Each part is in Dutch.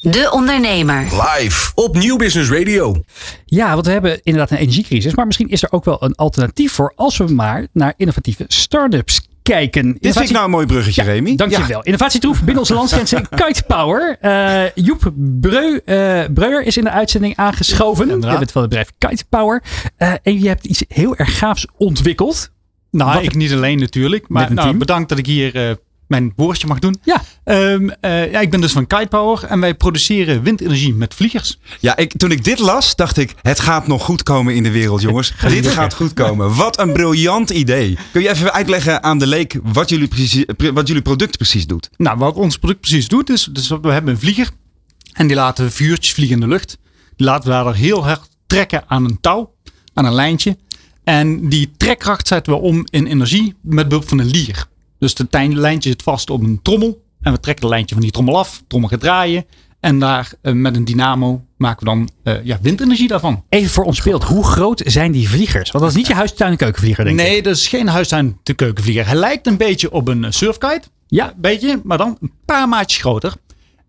De Ondernemer. Live op Nieuw Business Radio. Ja, want we hebben inderdaad een energiecrisis. Maar misschien is er ook wel een alternatief voor als we maar naar innovatieve start-ups kijken. Dit vind ik nou een mooi bruggetje, Ja, Remy. Dankjewel. Ja. Innovatietroef binnen onze landsgrenzen Kite Power. Eh, Joep Breu, eh, Breuer is in de uitzending aangeschoven. Je bent van het bedrijf Kite Power. Eh, en je hebt iets heel erg gaafs ontwikkeld. Nou, Wat ik niet alleen natuurlijk. Maar een nou, bedankt dat ik hier eh, mijn woordje mag doen. Ja. Ehm, eh, ja, ik ben dus van Kite Power en wij produceren windenergie met vliegers. Ja, ik, toen ik dit las, dacht ik, het gaat nog goed komen in de wereld, jongens. dit gaat goed komen. Wat een briljant idee. Kun je even uitleggen aan de leek wat jullie, precies, wat jullie product precies doet? Nou, wat ons product precies doet, is dus we hebben een vlieger en die laten vuurtjes vliegen in de lucht. Die laten we daar heel hard trekken aan een touw, aan een lijntje. En die trekkracht zetten we om in energie met behulp van een lier. Dus het lijntje zit vast op een trommel. En we trekken het lijntje van die trommel af. trommel gaat draaien. En daar eh, met een dynamo maken we dan eh, ja, windenergie daarvan. Even voor ons beeld. Hoe groot zijn die vliegers? Want dat is niet je huistuin- en keukenvlieger, denk ik. Nee, dat is geen huistuin te keukenvlieger. Hij lijkt een beetje op een eh, surfkite. Ja. Een beetje, maar dan een paar maatjes groter.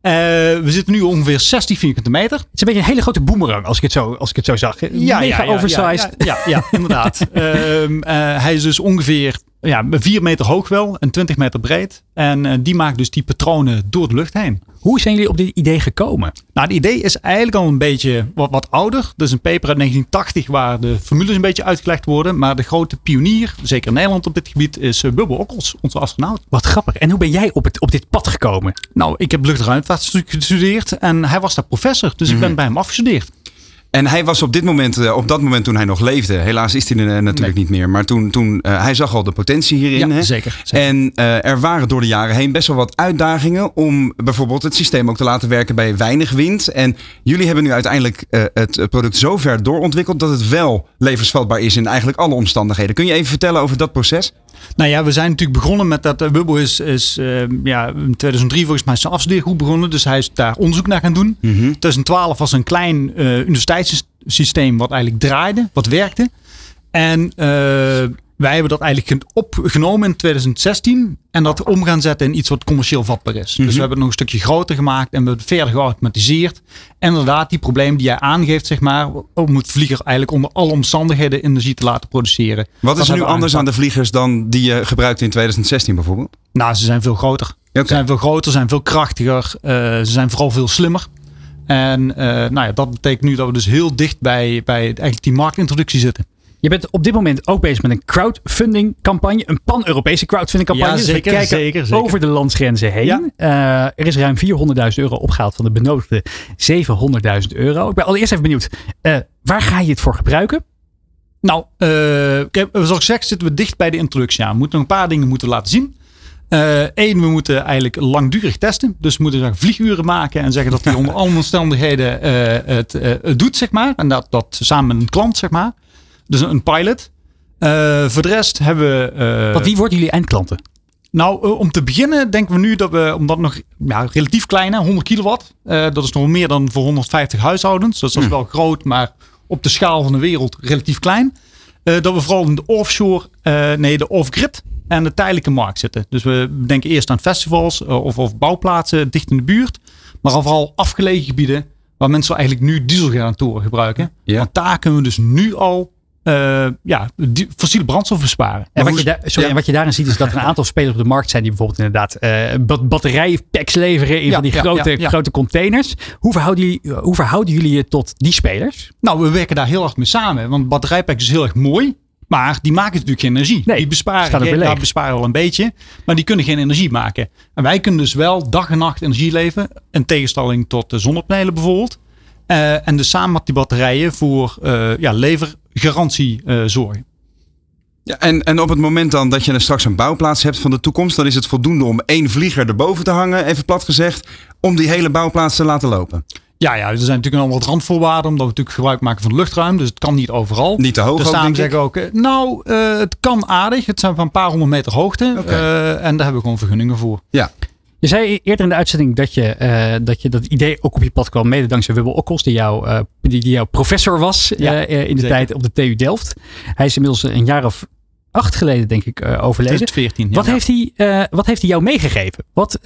We zitten nu ongeveer 60 vierkante meter. Het is een beetje een hele grote boemerang, als ik het zo, als ik het zo zag. Mega oversized. Ja, ja, ja, inderdaad. Ehm, eh, hij is dus ongeveer ja, 4 meter hoog wel en 20 meter breed. En eh, die maakt dus die patronen door de lucht heen. Hoe zijn jullie op dit idee gekomen? Nou, het idee is eigenlijk al een beetje wat, wat ouder. Is een paper uit 1980 waar de formules een beetje uitgelegd worden. Maar de grote pionier, zeker in Nederland op dit gebied, is uh, Bubble Okkels, onze astronaut. Wat grappig. En hoe ben jij op, het, op dit pad gekomen? Nou, ik heb luchtruimtevaart gestudeerd en hij was daar professor. Dus ik ben bij hem afgestudeerd. En hij was op dit moment, eh, op dat moment toen hij nog leefde, helaas is hij er eh, natuurlijk niet meer, maar toen, toen uh, hij zag al de potentie hierin. Ja, hè? zeker, zeker. En uh, er waren door de jaren heen best wel wat uitdagingen om bijvoorbeeld het systeem ook te laten werken bij weinig wind. En jullie hebben nu uiteindelijk uh, het product zo ver doorontwikkeld dat het wel levensvatbaar is in eigenlijk alle omstandigheden. Kun je even vertellen over dat proces? Nou ja, we zijn natuurlijk begonnen met dat. Uh, Bubble is, is uh, ja, in 2003 volgens mij zijn afstudeergroep begonnen. Dus hij is daar onderzoek naar gaan doen. Mhm. Mm -hmm. 2012 was een klein uh, universiteitssysteem wat eigenlijk draaide, wat werkte. En wij hebben dat eigenlijk opgenomen in 2016 en dat om gaan zetten in iets wat commercieel vatbaar is. Mm -hmm. Dus we hebben het nog een stukje groter gemaakt en we hebben het verder geautomatiseerd. En inderdaad, die problemen die jij aangeeft, zeg maar, om het vlieger eigenlijk onder alle omstandigheden energie te laten produceren. Wat is er nu anders aan de vliegers dan die je gebruikte in 2016 bijvoorbeeld? Nou, ze zijn veel groter. Okay. Ze zijn veel groter, ze zijn veel krachtiger, uh, ze zijn vooral veel slimmer. En uh, nou ja, dat betekent nu dat we dus heel dicht bij, bij eigenlijk die marktintroductie zitten. Je bent op dit moment ook bezig met een crowdfunding campagne. Een pan-Europese crowdfunding campagne. Ja, zeker, dus we kijken zeker, zeker. over de landsgrenzen heen. Ja. Uh, er is ruim 400.000 euro opgehaald van de benodigde 700.000 euro. Ik ben allereerst even benieuwd. Uh, waar ga je het voor gebruiken? Nou, uh, zoals gezegd zitten we dicht bij de introductie aan. We moeten nog een paar dingen moeten laten zien. Eén, we moeten eigenlijk langdurig testen. Dus we moeten vlieguren maken en zeggen dat hij onder alle omstandigheden het, het doet, zeg maar. En dat, dat samen met een klant, zeg maar. Dus een pilot. voor de rest hebben we... Want wie worden jullie eindklanten? Nou, om te beginnen denken we nu dat we, omdat nog ja, relatief klein, hè, 100 kilowatt. dat is nog meer dan voor 150 huishoudens. Dus dat is wel groot, maar op de schaal van de wereld relatief klein. dat we vooral in de offshore, nee, de off-grid en de tijdelijke markt zitten. Dus we denken eerst aan festivals of, of bouwplaatsen dicht in de buurt. Maar vooral afgelegen gebieden waar mensen eigenlijk nu dieselgeneratoren gebruiken. Ja. Want daar kunnen we dus nu al uh, ja, fossiele brandstof besparen. En wat, je daar, sorry, ja. en wat je daarin ziet is dat er een aantal spelers op de markt zijn die bijvoorbeeld inderdaad uh, batterijpacks leveren in ja, van die grote, grote containers. Hoe verhouden, jullie, hoe verhouden jullie je tot die spelers? Nou, we werken daar heel erg mee samen. Want batterijpacks is heel erg mooi. Maar die maken natuurlijk geen energie. Nee, die besparen, ja, besparen wel een beetje. Maar die kunnen geen energie maken. En wij kunnen dus wel dag en nacht energie leveren. In tegenstelling tot de zonnepanelen bijvoorbeeld. Uh, en dus samen met die batterijen voor uh, ja, levergarantie uh, zorgen. Ja, en, en op het moment dan dat je straks een bouwplaats hebt van de toekomst, dan is het voldoende om één vlieger erboven te hangen, even plat gezegd, om die hele bouwplaats te laten lopen. Ja, ja, er zijn natuurlijk al wat randvoorwaarden, omdat we natuurlijk gebruik maken van het luchtruim. Dus het kan niet overal. Niet te hoog dus zeggen ook, nou, uh, het kan aardig. Het zijn van een paar honderd meter hoogte. Okay. Uh, en daar hebben we gewoon vergunningen voor. Ja. Je zei eerder in de uitzending dat je, uh, dat, je dat idee ook op je pad kwam, mede dankzij Wubbel Okkels, die, jou, uh, die, die jouw professor was ja, uh, in de zeker. tijd op de TU Delft. Hij is inmiddels een jaar of 2008 geleden, denk ik, overleden. 2014, ja. Wat, heeft hij, wat heeft hij jou meegegeven? Wat,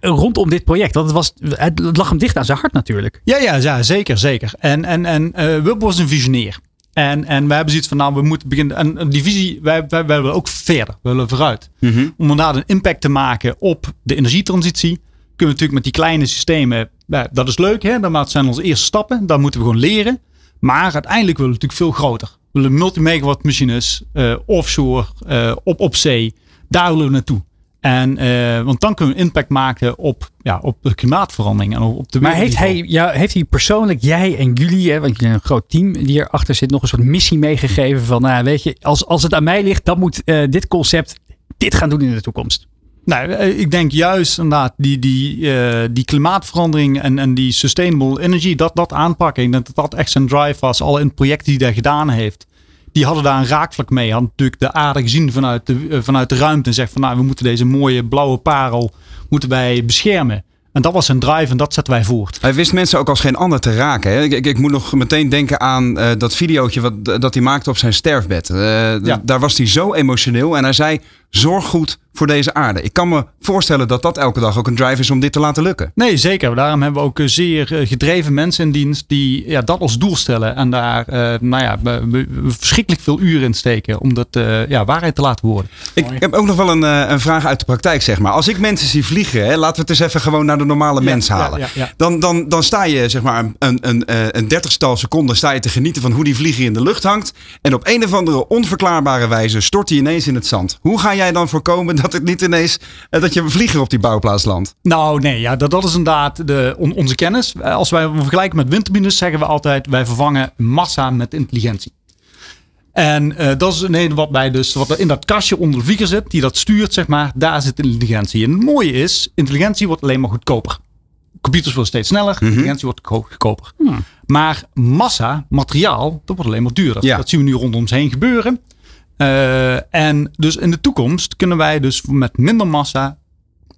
rondom dit project? Want het, was, het lag hem dicht aan zijn hart natuurlijk. Ja, ja, ja zeker, zeker. En, en, en was een visionair. En, en wij hebben zoiets van, nou, we moeten beginnen. En die visie, wij, wij, wij willen ook verder. We willen vooruit. Mm -hmm. Om inderdaad een impact te maken op de energietransitie. Kunnen we natuurlijk met die kleine systemen. dat is leuk, hè? Dat zijn onze eerste stappen. Daar moeten we gewoon leren. Maar uiteindelijk willen we natuurlijk veel groter. We willen multi-megawatt machines, uh, offshore, uh, op, op zee. Daar willen we naartoe. En, uh, want dan kunnen we impact maken op, ja, op de klimaatverandering. En op de maar heeft hij, ja, heeft hij persoonlijk, jij en jullie, hè, want jullie een groot team die erachter zit, nog een soort missie meegegeven van, nou, weet je, als, als het aan mij ligt, dan moet uh, dit concept dit gaan doen in de toekomst? Nou, ik denk juist inderdaad die, die, uh, die klimaatverandering en, en die sustainable energy, dat, dat aanpakken. Ik denk dat dat echt zijn drive was. Al in projecten die hij gedaan heeft die hadden daar een raakvlak mee. Hadden natuurlijk de aarde gezien vanuit de, uh, vanuit de ruimte. En zegt van nou, we moeten deze mooie blauwe parel moeten wij beschermen. En dat was zijn drive en dat zetten wij voort. Hij wist mensen ook als geen ander te raken. Hè? Ik, ik, ik, moet nog meteen denken aan uh, dat videootje wat, dat hij maakte op zijn sterfbed. Uh, ja. Daar was hij zo emotioneel en hij zei: Zorg goed voor deze aarde. Ik kan me voorstellen dat dat elke dag ook een drive is om dit te laten lukken. Nee, zeker. Daarom hebben we ook zeer gedreven mensen in dienst die ja, dat als doel stellen. En daar uh, nou ja, verschrikkelijk veel uren in steken om dat uh, ja, waarheid te laten worden. Ik heb ook nog wel een, een vraag uit de praktijk, zeg maar. Als ik mensen zie vliegen, hè, laten we het eens even gewoon naar de normale ja, mens halen. Ja, ja, dan, dan, dan sta je zeg maar een, een, een, een dertigstal seconden sta je te genieten van hoe die vlieger in de lucht hangt. En op een of andere onverklaarbare wijze stort hij ineens in het zand. Hoe ga jij dan voorkomen dat het niet ineens dat je een vlieger op die bouwplaats landt? Nou nee, ja, dat, dat is inderdaad de, on, onze kennis. Als wij vergelijken met windturbines zeggen we altijd wij vervangen massa met intelligentie. En uh, dat is een wat bij dus wat er in dat kastje onder de vlieger zit, die dat stuurt, zeg maar, daar zit intelligentie. En het mooie is, intelligentie wordt alleen maar goedkoper. Computers worden steeds sneller, mm -hmm. intelligentie wordt goedkoper. Hmm. Maar massa, materiaal, dat wordt alleen maar duurder. Ja. Dat zien we nu rondom ons heen gebeuren. Uh, en dus in de toekomst kunnen wij dus met minder massa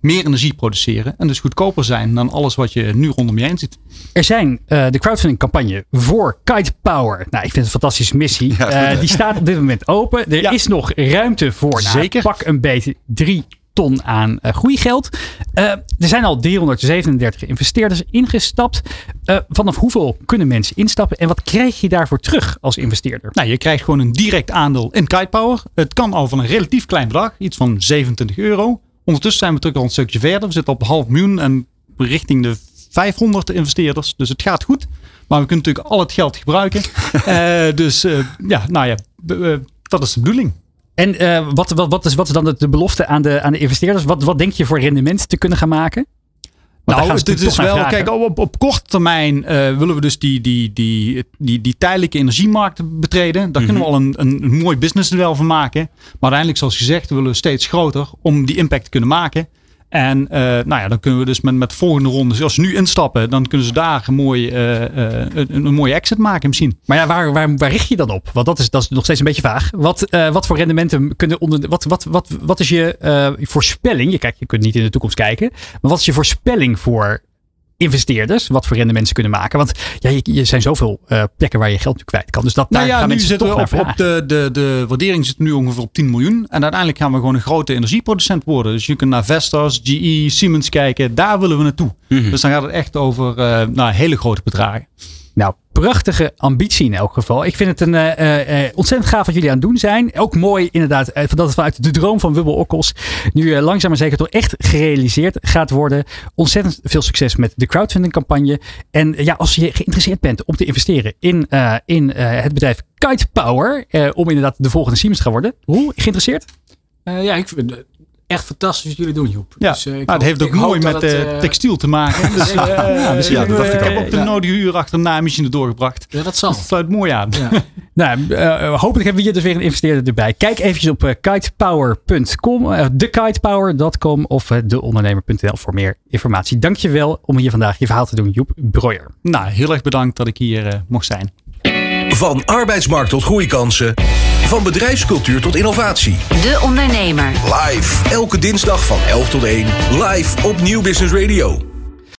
meer energie produceren. En dus goedkoper zijn dan alles wat je nu rondom je heen ziet. Er zijn uh, de crowdfunding campagne voor Kite Power. Nou, ik vind het een fantastische missie. Ja, uh, die staat op dit moment open. Er ja. is nog ruimte voor. Nou, Zeker. Pak een beetje drie ton aan uh, groeigeld. Uh, er zijn al 337 investeerders ingestapt. Uh, vanaf hoeveel kunnen mensen instappen en wat krijg je daarvoor terug als investeerder? Nou, je krijgt gewoon een direct aandeel in Kitepower. Het kan al van een relatief klein bedrag, iets van 27 euro. Ondertussen zijn we terug al een stukje verder. We zitten op half miljoen en richting de 500 investeerders. Dus het gaat goed. Maar we kunnen natuurlijk al het geld gebruiken. dus ja, nou ja, dat is de bedoeling. En uh, wat, wat, wat, is, wat is dan de, de belofte aan de, aan de investeerders? Wat, wat denk je voor rendement te kunnen gaan maken? Nou, dit is wel, kijk, op, op korte termijn uh, willen we dus die, die, die, die, die tijdelijke energiemarkt betreden. Daar kunnen we al een, een, een mooi businessmodel van maken. Maar uiteindelijk, zoals gezegd, willen we steeds groter om die impact te kunnen maken. En uh, nou ja, dan kunnen we dus met, met volgende rondes, als ze nu instappen, dan kunnen ze daar een, mooi, uh, uh, een, een, mooie exit maken misschien. Maar ja, waar, waar, waar richt je dan op? Want dat is, dat is nog steeds een beetje vaag. Wat, wat voor rendementen kunnen onder. Wat, wat, wat, wat is je voorspelling? Je, kijk, je kunt niet in de toekomst kijken. Maar wat is je voorspelling voor investeerders wat voor rendement ze kunnen maken. Want ja, je, je zijn zoveel uh, plekken waar je geld nu kwijt kan. Dus dat nou daar ja, gaan nu mensen zitten toch we op, op de, de, de waardering zit nu ongeveer op 10 miljoen. En uiteindelijk gaan we gewoon een grote energieproducent worden. Dus je kunt naar Vestas, GE, Siemens kijken. Daar willen we naartoe. Mm -hmm. Dus dan gaat het echt over uh, nou, hele grote bedragen. Nou, prachtige ambitie in elk geval. Ik vind het een uh, uh, ontzettend gaaf wat jullie aan het doen zijn. Ook mooi inderdaad uh, dat het vanuit de droom van Wubbel Okkels nu langzaam maar zeker toch echt gerealiseerd gaat worden. Ontzettend veel succes met de crowdfunding campagne. En ja, als je geïnteresseerd bent om te investeren in, in het bedrijf Kite Power, om inderdaad de volgende Siemens te gaan worden. Hoe? Geïnteresseerd? ja, ik echt fantastisch wat jullie doen, Joep. Ja, dus, uh, nou, het heeft ook mooi met het, uh, textiel te maken. dus, uh, ja, dus ja, dat dacht ik, ik heb ook de nodige uur achter een naaimachine doorgebracht. Ja, dat zal. Sluit mooi aan. Ja. nou, hopelijk hebben we hier dus weer een investeerder erbij. Kijk eventjes op kitepower.com, thekitepower.com of deondernemer.nl voor meer informatie. Dankjewel om hier vandaag je verhaal te doen, Joep Breuer. Nou, heel erg bedankt dat ik hier mocht zijn. Van arbeidsmarkt tot groeikansen. Van bedrijfscultuur tot innovatie. De Ondernemer. Live. Elke dinsdag van 11 tot 1. Live op Nieuw Business Radio.